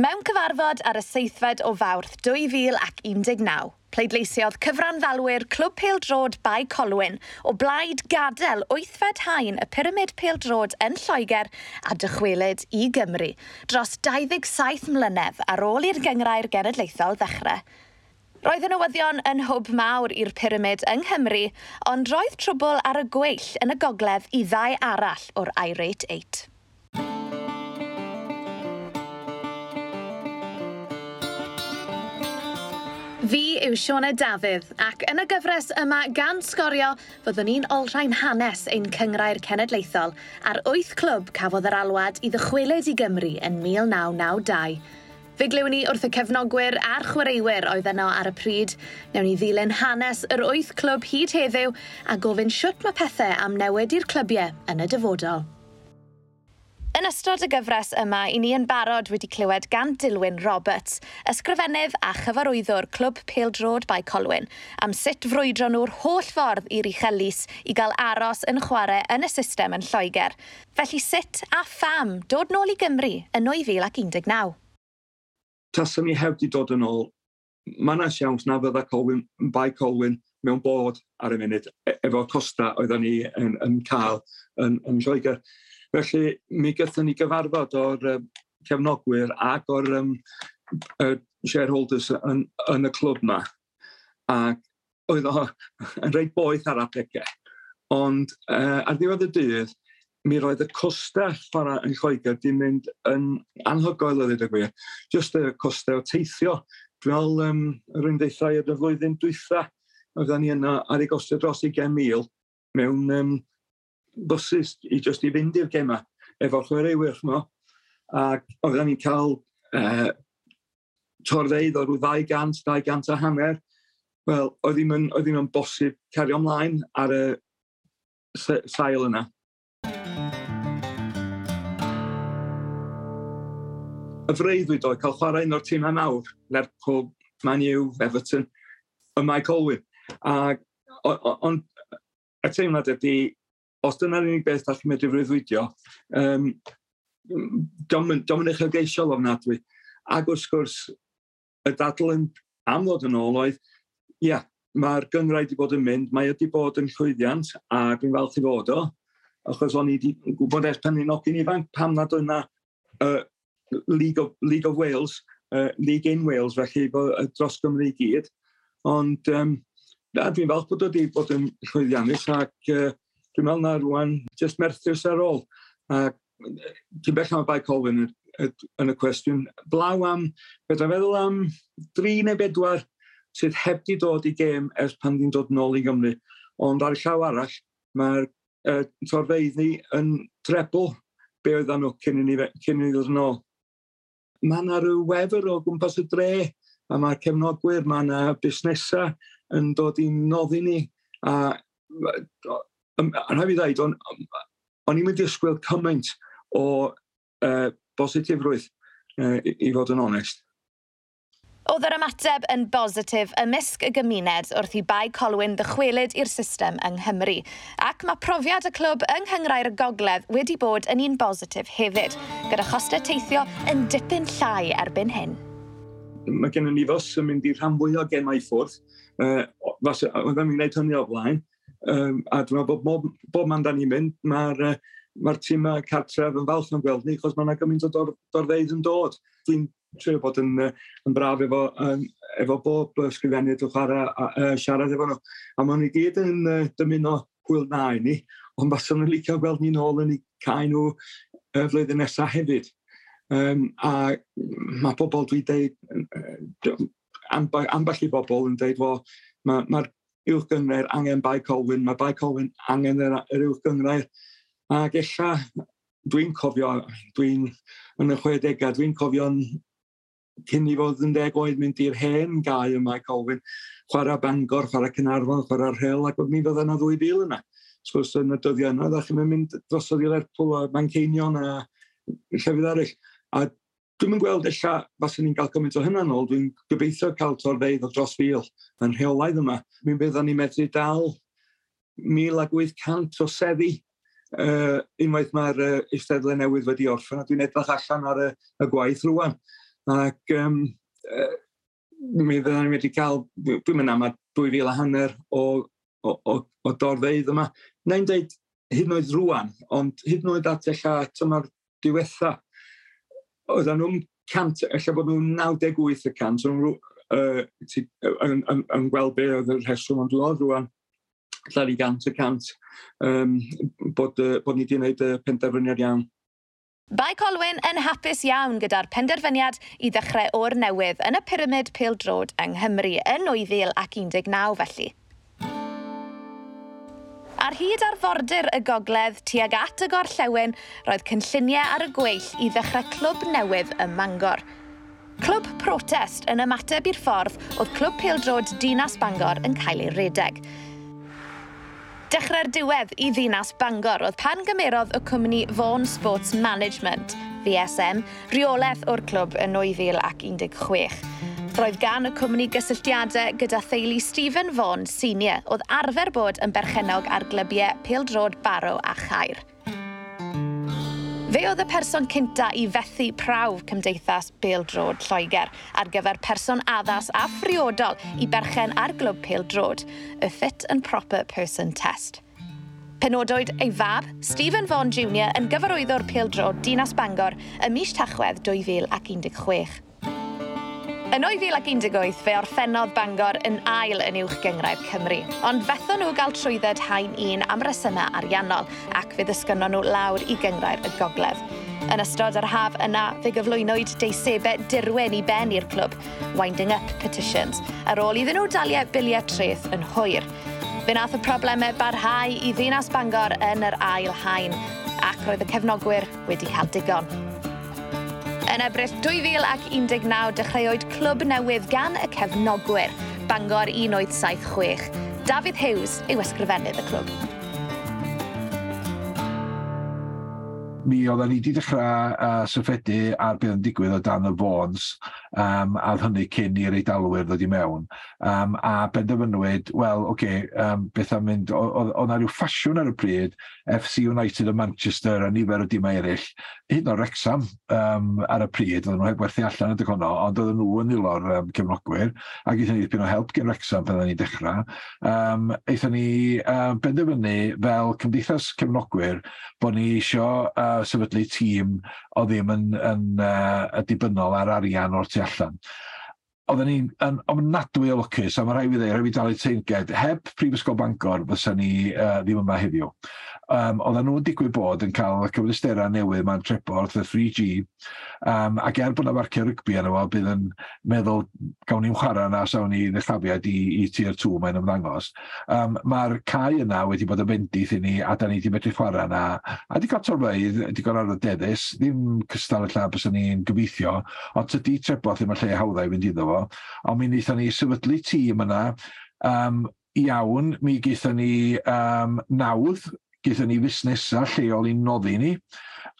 Mewn cyfarfod ar y seithfed o fawrth 2019, pleidleisiodd cyfranddalwyr Clwb Pêl-drod Bai Colwyn o blaid gadael wythfed hain y pyramid Pêl-drod yn Lloegr a dychwelyd i Gymru dros 27 mlynedd ar ôl i'r gyngrau'r genedlaethol ddechrau. Roedd y newyddion yn hwb mawr i'r pyramid yng Nghymru, ond roedd trwbl ar y gweill yn y gogledd i ddau arall o'r Irate 8. Fi yw Sione Dafydd ac yn y gyfres yma gan sgorio fyddwn ni'n olrhain hanes ein cyngrair cenedlaethol ar wyth clwb cafodd yr alwad i ddychwelyd i Gymru yn 1992. Fe glywn ni wrth y cefnogwyr a'r chwaraewyr oedd yno ar y pryd. Newn ni ddilyn hanes yr wyth clwb hyd heddiw a gofyn siwt mae pethau am newid i'r clybiau yn y dyfodol. Yn ystod y gyfres yma, i ni yn barod wedi clywed gan Dilwyn Roberts, ysgrifennydd a chyfarwyddwr Clwb Peildrod by Colwyn, am sut frwydro nhw'r holl ffordd i'r uchelus i gael aros yn chwarae yn y system yn Lloegr. Felly sut a pham dod nôl i Gymru yn 2019? Taswn ni heb di dod yn ôl, mae yna siawns na fydda Colwyn, by Colwyn mewn bod ar y munud, e costa oeddwn ni yn, yn cael yn, yn Lloegr. Felly, mi gythyn ni gyfarfod o'r um, cefnogwyr ac o'r um, uh, shareholders yn, yn y clwb yma. Ac oedd o yn reit boeth ar adegau. Ond uh, ar ddiwedd y dydd, mi roedd y costau chwarae yn Lloegr di mynd yn anhygoel o ddweud y gwir. Just y costau o teithio. Dwi'n meddwl, um, yr un y flwyddyn dwytha, oedden ni yna ar ei gostio dros 20,000 mewn um, bwsys i just i fynd i'r gema efo chwaraewyr mo. Ac oedden ni'n cael uh, torfeidd o rhyw 200, 200 a hanner. Wel, oedd ddim yn, oedd ddim yn bosib cario ymlaen ar y sail yna. Y freuddwyd oedd cael chwarae un o'r tîm tîmau mawr, Lerpwl, Man U, Everton, y Mike Olwyn. Ond y teimlad ydy os dyna'r unig beth da chi'n medru freuddwydio, um, dom, dom yn uchelgeisiol ofnadwy. Ac wrth gwrs, y dadl yn amlod yn ôl oedd, ia, yeah, mae'r gyngrau wedi bod yn mynd, mae wedi bod yn llwyddiant, a dwi'n falch i fod o, achos o'n i wedi gwybod ers pan ni'n ogyn ifanc pam nad oedd yna uh, League, of, League of Wales, uh, League in Wales, felly bod, dros Gymru i gyd. Ond um, dwi'n falch bod wedi bod yn llwyddiannus ac uh, Dwi'n meddwl na rwan, jyst merthyrs ar ôl. A ti'n bell am y bai Colwyn yn y cwestiwn. Blaw am, fedra'n feddwl am dri neu bedwar sydd heb di dod i gêm ers pan di'n dod nôl i Gymru. Ond ar y llaw arall, mae'r uh, torfeiddi yn trebl be oedd nhw cyn i ni, cyn i ni ddod yn ôl. Mae yna rhyw wefr o gwmpas y dre, a mae'r cefnogwyr, mae yna busnesau yn dod i'n noddi ni, a um, rhaid fi ddweud, o'n, o'n i'n mynd i ysgwyl cymaint o uh, bositifrwydd, uh, i, i fod yn onest. Oedd yr ymateb yn bositif ymysg y gymuned wrth i bai Colwyn ddychwelyd i'r system yng Nghymru. Ac mae profiad y clwb yng Nghyngrair y Gogledd wedi bod yn un bositif hefyd, gyda chostau teithio yn dipyn llai erbyn hyn. Mae gen i ni fos yn mynd i rhan fwy o gemau ffwrdd. Uh, Fas, oeddwn i'n gwneud hynny o blaen. Um, a dwi'n meddwl bod bob, bob man da ni'n mynd, mae'r uh, mae tîm cartref yn falch yn gweld ni, chos mae yna gymaint o dor, dorfeidd yn dod. Dwi'n trio bod yn, uh, yn braf efo, um, efo bob ysgrifennu dwi'n chwarae a uh, siarad efo nhw. A maen nhw i gyd yn uh, dymuno hwyl na i ni, ond baswn nhw'n licio gweld ni'n ôl yn ei cael nhw uh, flwyddyn nesaf hefyd. Um, a mae pobl dwi'n deud, uh, amball i bobl yn deud, mae'r ma, ma uwch gyngrair angen bai colwyn, mae bai colwyn angen yr, yr uwch gyngrair. Ac ella, dwi'n cofio, dwi'n yn y 60au, dwi'n cofio'n cyn i fod yn deg oed mynd i'r hen gau yma i Colwyn, chwarae Bangor, chwarae Cynarfon, chwarae Rhel, ac mi fydda yna ddwy 2000 yna. Sgwrs yn y dyddiau yna, ddech chi'n mynd drosodd i Lerpwl a Manceinion a llefydd arall. A dwi'n yn gweld ella faswn ni'n cael gymaint o hynna nôl. Dwi'n gobeithio cael torfeidd o dros fil yn rheolaidd yma. Mi'n byddwn ni medru dal 1,800 o seddi uh, unwaith mae'r uh, Eisteddle newydd wedi orffen, a dwi'n edrych allan ar y, y gwaith rwan. Ac um, uh, mi fyddwn ni wedi cael, dwi'n mynd am 2,000 a hanner o, o, o, o dorfeidd yma. Na'i'n dweud hyd yn oed rwan, ond hyd yn oed at eich tymor diwetha oedden nhw'n cant, efallai bod nhw'n 98 y cant, yn, uh, yn, yn, yn gweld be oedd y rheswm ond lodd rwan llawer i gant y cant um, bod, uh, bod ni wedi gwneud y penderfyniad iawn. Bai Colwyn yn hapus iawn gyda'r penderfyniad i ddechrau o'r newydd yn y pyramid pildrod yng Nghymru yn 2019 felly. Ar hyd arfordir y gogledd tuag at y gorllewin, roedd cynlluniau ar y gweill i ddechrau clwb newydd ym Mangor. Clwb protest yn ymateb i'r ffordd oedd Clwb Pildrod Dinas Bangor yn cael ei redeg. Dechrau'r diwedd i ddinas Bangor oedd pan gymerodd y cwmni Vaughan Sports Management, VSM, reolaeth o'r clwb yn 2016. Roedd gan y cwmni gysylltiadau gyda theulu Stephen Vaughan Senior oedd arfer bod yn berchenog ar glybiau Pildrod Barrow a Chair. Fe oedd y person cynta i fethu prawf Cymdeithas Bêl-drod Lloegr ar gyfer person addas a phriodol i berchen ar glwb Pêl-drod, y Fit and Proper Person Test. Penodwyd ei fab, Stephen Vaughan Jr. yn gyfarwyddo'r Pêl-drod Dinas Bangor ym mis Tachwedd 2016. Yn 2018 fe orffennodd Bangor yn ail yn uwch gyngraif Cymru, ond fethon nhw gael trwydded hain un am resymau ariannol ac fe ddysgynnon nhw lawr i gyngrair y gogledd. Yn ystod yr haf yna, fe gyflwynwyd deisebau dirwen i ben i'r clwb, winding up petitions, ar ôl iddyn nhw daliau biliau treth yn hwyr. Fe nath y problemau barhau i ddinas Bangor yn yr ail hain, ac roedd y cefnogwyr wedi cael digon. Yn Ebrill 2019 dechreuwyd clwb newydd gan y cefnogwyr, Bangor 1876. Dafydd Hughes yw ysgrifennydd y clwb. mi oedden ni wedi dechrau uh, syffedu ar beth yn digwydd o dan y fons um, a hynny cyn i'r eidalwyr ddod i mewn. Um, a benderfynwyd, wel, oce, okay, um, beth am mynd, oedd yna rhyw ffasiwn ar y pryd, FC United o Manchester a nifer o dimau eraill, hyd o'r Rexham um, ar y pryd, oedden nhw heb werthu allan y dygono, ond oedden nhw yn ilo'r um, cefnogwyr, ac eithon ni ddipyn o help gen Rexham pan oedden ni dechrau. Um, eithon ni um, benderfynu fel Cymdeithas Cefnogwyr bod ni eisiau uh, sefydlu tîm o ddim yn, yn, uh, dibynnol ar arian o'r tu allan. Oedden ni'n yn ofnadwy o lwcus, a mae rhaid fi ddweud, rhaid fi dalu teinged, heb Prifysgol Bangor fysa ni uh, ddim yma heddiw um, oedden nhw'n digwydd bod yn cael y cyfleusterau newydd mae'n treborth, y 3G, um, ac er bod yna marcio rygbi yna, fo, bydd yn meddwl gawn ni'n chwarae yna sawn ni ddechlafiad i, i tier 2 mae'n ymddangos. Um, Mae'r cae yna wedi bod yn bendith i ni, a da ni wedi medru chwarae yna, a di gael torfeidd, di gael arwydd deddus, ddim cystal y lla bys ni'n gobeithio, ond tydi treborth ddim yn lle hawddau fynd iddo fo, ond mi wnaethon ni sefydlu tîm yna, um, iawn, mi geithon ni um, nawdd Gaethon ni fusnesau lleol i noddi ni,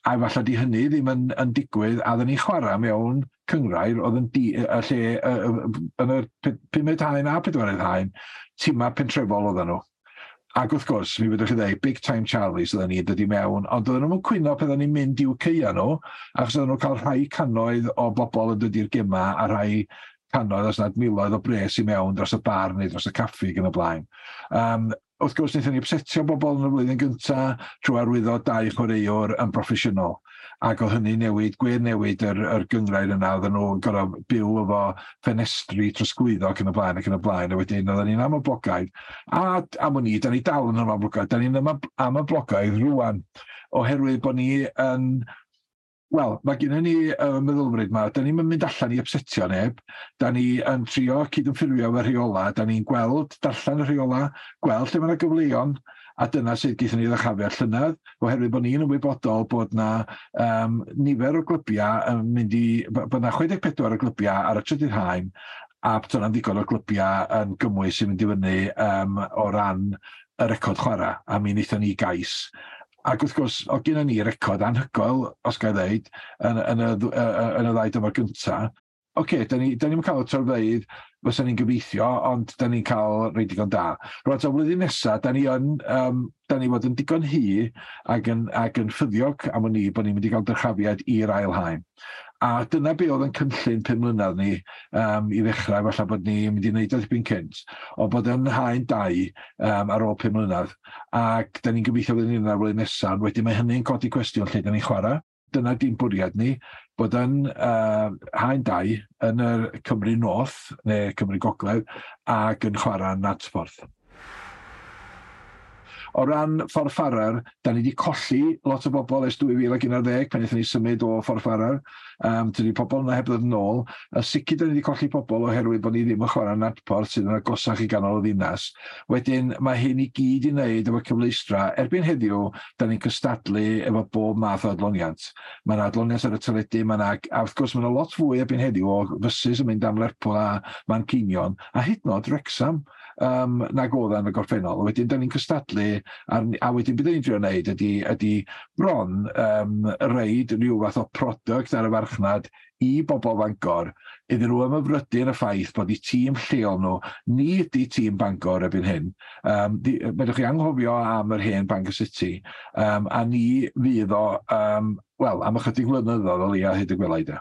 a falle di hynny ddim yn, yn digwydd, a ddyn ni chwarae mewn cyngrair oedd yn di, y lle yn y pumed haen a pedwerydd haen, tima pentrefol oedden nhw. Ac wrth gwrs, mi fyddwch chi ddweud, big time Charlies oedden ni dod i mewn, ond oedden nhw'n cwyno pan oedden ni'n mynd i'w ceia nhw, achos oedden nhw'n cael rhai canoedd o bobl yn dod i'r gyma, a rhai canoedd os nad miloedd o bres i mewn dros y bar neu dros y caffi gan y blaen. Um, wrth gwrs, wnaethon ni obsetio bobl yn y flwyddyn gyntaf trwy arwyddo dau chwaraewr yn broffesiynol. Ac oedd hynny newid, gwir newid yr, yr gyngrair yna, oedden nhw'n gorau byw efo ffenestri trosglwyddo ac yn y blaen ac yn y blaen, a wedyn oedden ni'n am y blogaidd. A am o'n i, da ni dal yn am y blogaidd, da ni'n am y blogaidd rwan, oherwydd bod ni yn Wel, mae gen ni y uh, meddylfryd yma, da ni'n mynd allan i upsetio neb, da ni yn trio cydymffurfio efo'r rheola, da ni'n gweld, darllen y rheola, gweld lle mae yna gyfleon, a dyna sydd gyda ni ddechafio llynydd, oherwydd bod ni'n ymwybodol bod na um, nifer o glybiau yn mynd i, bod na 64 o glybiau ar y trydydd haen, a bod yna'n ddigon o glybiau yn gymwys sy'n mynd i fyny um, o ran y record chwarae, a mi wnaethon ni gais Ac wrth gwrs, o gyda ni record anhygoel, os gael ddeud, yn, yn, y, yn y ddau dyma gyntaf. Oce, okay, da ni, da ni'n cael y torfeidd fysa ni'n gobeithio, ond da ni'n cael rei digon da. Rwy'n o flwyddyn nesaf, da ni, yn, um, da ni fod yn digon hy ac yn, ac yn ffyddiog am o'n i bod ni'n mynd i gael dyrchafiad i'r ail haen. A dyna be oedd yn cynllun pum mlynedd ni um, i ddechrau, falle bod ni mynd i wneud oedd byn cynt, o bod yn haen dau um, ar ôl pum mlynedd. Ac da ni'n gobeithio bod ni'n ar flwyddyn nesaf, wedyn mae hynny'n codi cwestiwn lle da ni'n chwarae. Dyna di'n bwriad ni, bod yn uh, haen dau yn y Cymru North neu Cymru Gogledd ac yn chwarae yn O ran ffordd da ni wedi colli lot o bobl ers 2011 pan eithon ni symud o ffordd ffarar. Um, Dydy pobl yna heb ddod yn ôl. A sicr da ni wedi colli pobl oherwydd bod ni ddim yn chwarae nadporth sydd yn agosach i ganol y ddinas. Wedyn mae hyn i gyd i wneud efo cyfleistra. Erbyn heddiw, da ni'n cystadlu efo bob math o adloniant. Mae yna adloniant ar y teledu, mae yna, a wrth gwrs mae yna lot fwy erbyn heddiw o fysys yn mynd am Lerpwl a Mancinion, a hyd yn oed Wrexham um, nag oedd yn y gorffennol. Wedyn, da ni'n cystadlu, a, a wedyn bydd ni'n drio wneud ydy, ydy bron um, reid rhyw fath o product ar y farchnad i bobl Fangor iddyn nhw ymyfrydu yn y ffaith bod i tîm lleol nhw, ni ydy tîm Bangor erbyn hyn. Um, di, chi anghofio am yr hen Bangor City, um, a ni fydd o, um, wel, am ychydig flynyddoedd o leia hyd y gwelai da.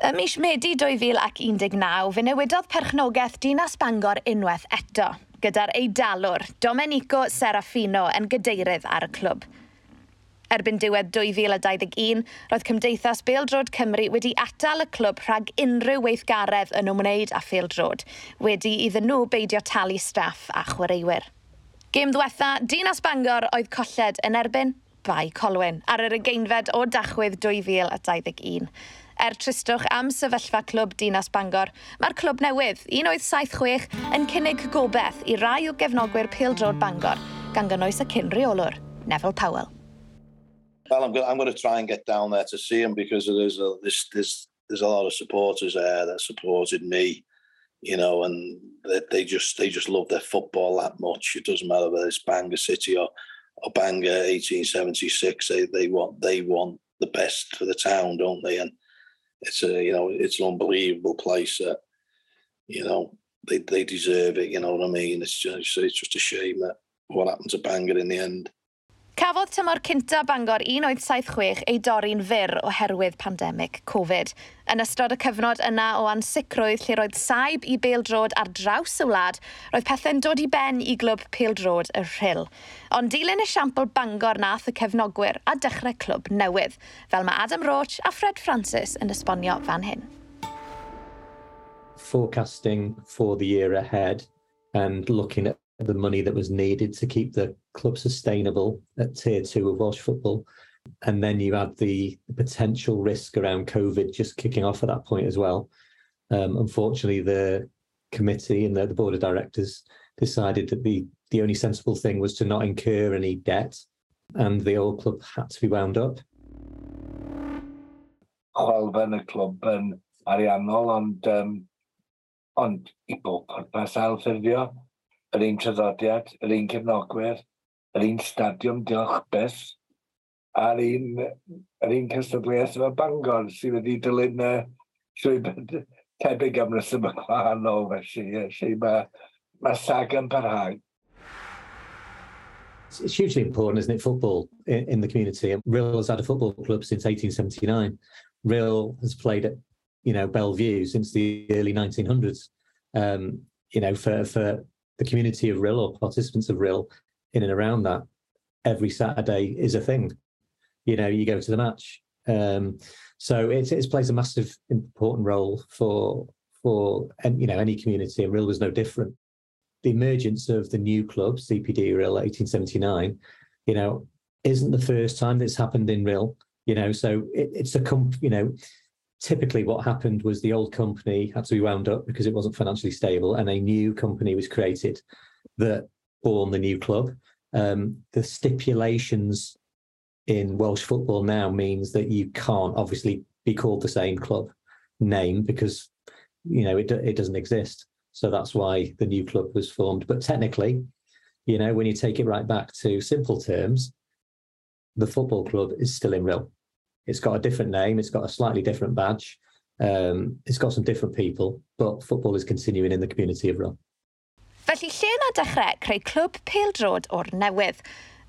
Ym mis Medi 2019, fe newidodd perchnogaeth Dinas Bangor unwaith eto, gyda'r eidalwr Domenico Serafino yn gydeirydd ar y clwb. Erbyn diwedd 2021, roedd Cymdeithas Beildrod Cymru wedi atal y clwb rhag unrhyw weithgaredd yn ymwneud â Beildrod, wedi iddyn nhw beidio talu staff a chwaraewyr. Gêm ddiwetha, Dinas Bangor oedd colled yn erbyn Bai Colwyn ar yr ugeinfed o dachwydd 2021. Er tristwch am sefyllfa clwb Dinas Bangor, mae'r clwb newydd 1876 yn cynnig gobeith i rai o gefnogwyr Pildrod Bangor, gan gynnwys y cyn reolwr, Neville Powell. Well, I'm, I'm going to try and get down there to see him because there's a, there's, there's, there's a lot of supporters there that supported me. you know, and they, they, just they just love their football that much. It doesn't matter whether it's Bangor City or or Bangor 1876. They they want they want the best for the town, don't they? And it's a you know it's an unbelievable place that you know they they deserve it. You know what I mean? It's just it's just a shame that what happened to Bangor in the end. Cafodd tymor cynta Bangor 1976 ei dorri'n fyr oherwydd pandemig Covid. Yn ystod y cyfnod yna o ansicrwydd lle roedd saib i beildrod ar draws y wlad, roedd pethau'n dod i ben i glwb peildrod y Rhyl. Ond dilyn esiampl Bangor nath y cefnogwyr a dechrau clwb newydd, fel mae Adam Roach a Fred Francis yn esbonio fan hyn. Forecasting for the year ahead and looking at the money that was needed to keep the club sustainable at tier two of Welsh football. And then you add the, potential risk around COVID just kicking off at that point as well. Um, unfortunately, the committee and the, the, board of directors decided that the, the only sensible thing was to not incur any debt and the old club had to be wound up. Chwalfen y clwb yn ariannol, ond, um, ond i bob pwrpas alffurfio, yr un traddodiad, yr un cefnogwyr, yr un stadiwm diolch beth, a'r un, yr un cystadleuaeth yma Bangor sydd wedi dilyn uh, llwybyd tebyg am rysym y gwahanol felly, felly mae ma sag yn parhau. It's hugely important, isn't it, football in, in the community. Real has had a football club since 1879. Real has played at, you know, Bellevue since the early 1900s. Um, you know, for, for the community of Rill or participants of Rill in and around that, every Saturday is a thing. You know, you go to the match. Um, so it, it plays a massive important role for for and you know any community, and Rill was no different. The emergence of the new club, CPD Rill, 1879, you know, isn't the first time that's happened in Rill. You know, so it, it's a comp. You know, typically what happened was the old company had to be wound up because it wasn't financially stable and a new company was created that born the new club. Um, the stipulations in Welsh football now means that you can't obviously be called the same club name because you know it, it doesn't exist. So that's why the new club was formed. But technically, you know, when you take it right back to simple terms, the football club is still in real. It's got a different name. It's got a slightly different badge. Um, it's got some different people, but football is continuing in the community of Rhyl. Felly lle na dechrau creu clwb peldrod o'r newydd?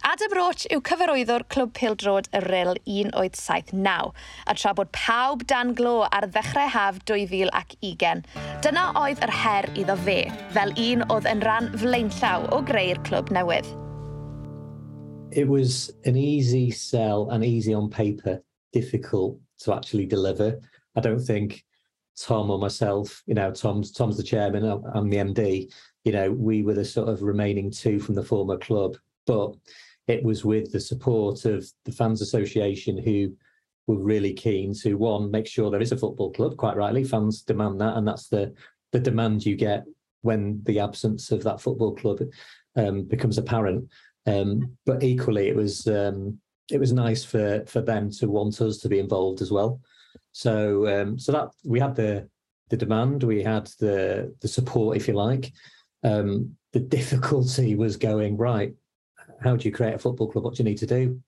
Adam Roach yw cyfarwyddwr Clwb Pildrod y Ryl 1879, a tra bod pawb dan glo ar ddechrau haf 2020, dyna oedd yr her iddo fe, fel un oedd yn rhan flaenllaw o greu'r clwb newydd. It was an easy sell and easy on paper difficult to actually deliver. I don't think Tom or myself, you know, Tom's Tom's the chairman, I'm the MD. You know, we were the sort of remaining two from the former club, but it was with the support of the fans association who were really keen to one make sure there is a football club quite rightly fans demand that and that's the the demand you get when the absence of that football club um, becomes apparent um, but equally it was um, it was nice for for them to want us to be involved as well so um, so that we had the the demand we had the the support if you like um, the difficulty was going right how do you create a football club? What do you need to do?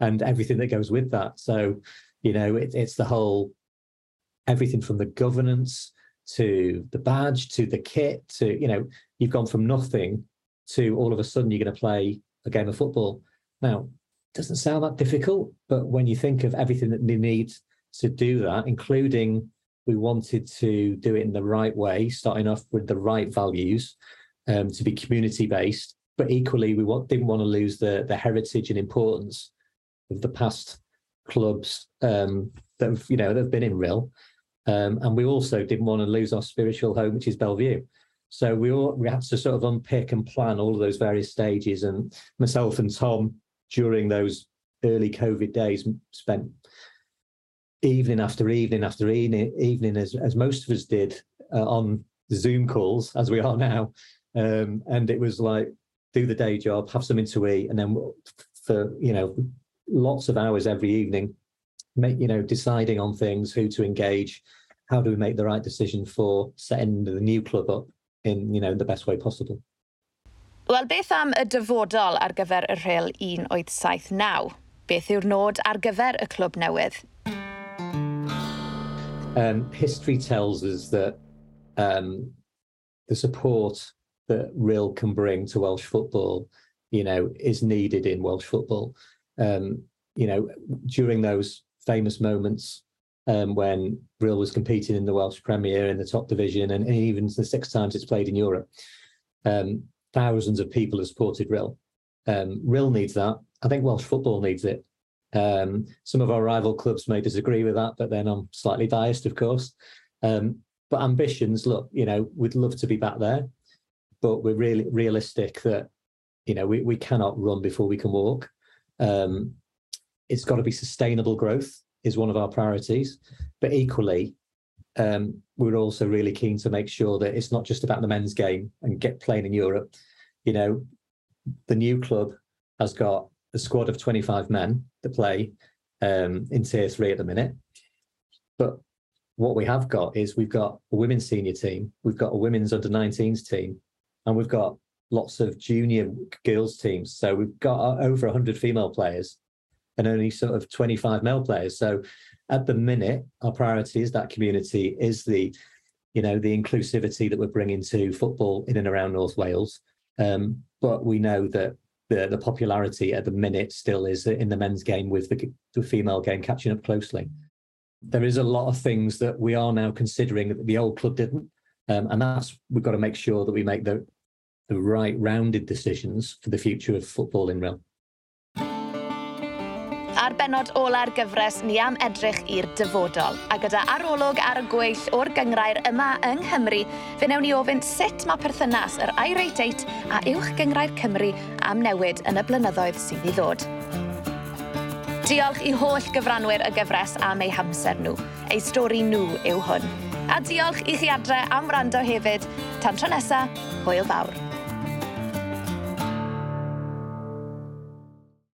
And everything that goes with that. So, you know, it, it's the whole everything from the governance to the badge to the kit to, you know, you've gone from nothing to all of a sudden you're going to play a game of football. Now, doesn't sound that difficult, but when you think of everything that you need to do that, including we wanted to do it in the right way, starting off with the right values, um, to be community based, but equally we want, didn't want to lose the the heritage and importance of the past clubs um, that have, you know that have been in Rhyl, um, and we also didn't want to lose our spiritual home, which is Bellevue. So we all we had to sort of unpick and plan all of those various stages. And myself and Tom during those early COVID days spent evening after evening after evening, evening as as most of us did uh, on Zoom calls as we are now. Um, and it was like do the day job, have something to eat, and then for you know lots of hours every evening, make you know deciding on things, who to engage, how do we make the right decision for setting the new club up in you know the best way possible. Wel, beth am y dyfodol ar gyfer y rheil 1879? Beth yw'r nod ar gyfer y clwb newydd? Um, history tells us that um, the support that Real can bring to Welsh football, you know, is needed in Welsh football. Um, you know, during those famous moments um, when Real was competing in the Welsh Premier in the top division and, and even the six times it's played in Europe, um, thousands of people have supported Rhyl. Um, Rhyl needs that. I think Welsh football needs it. Um, some of our rival clubs may disagree with that, but then I'm slightly biased, of course. Um, but ambitions, look, you know, we'd love to be back there but we're really realistic that you know we, we cannot run before we can walk. Um, it's got to be sustainable growth is one of our priorities, but equally, um, we're also really keen to make sure that it's not just about the men's game and get playing in Europe. You know, the new club has got a squad of 25 men that play um, in tier three at the minute. But what we have got is we've got a women's senior team, we've got a women's under 19s team, and we've got lots of junior girls teams. So we've got over 100 female players and only sort of 25 male players. So at the minute, our priority is that community, is the, you know, the inclusivity that we're bringing to football in and around North Wales. Um, but we know that the, the popularity at the minute still is in the men's game with the, the female game catching up closely. There is a lot of things that we are now considering that the old club didn't. Um, and that's we've got to make sure that we make the the right rounded decisions for the future of football in Rhyl. a'r benod ola'r gyfres ni am edrych i'r dyfodol. A gyda arolwg ar y gweill o'r gyngrair yma yng Nghymru, fe newn ni ofyn sut mae perthynas yr iRadiate a Uwch Gyngrair Cymru am newid yn y blynyddoedd sydd i ddod. Diolch i holl gyfranwyr y gyfres am eu hamser nhw. Eu stori nhw yw hwn. A diolch i chi adre am wrando hefyd. Tan tro nesa, hwyl fawr.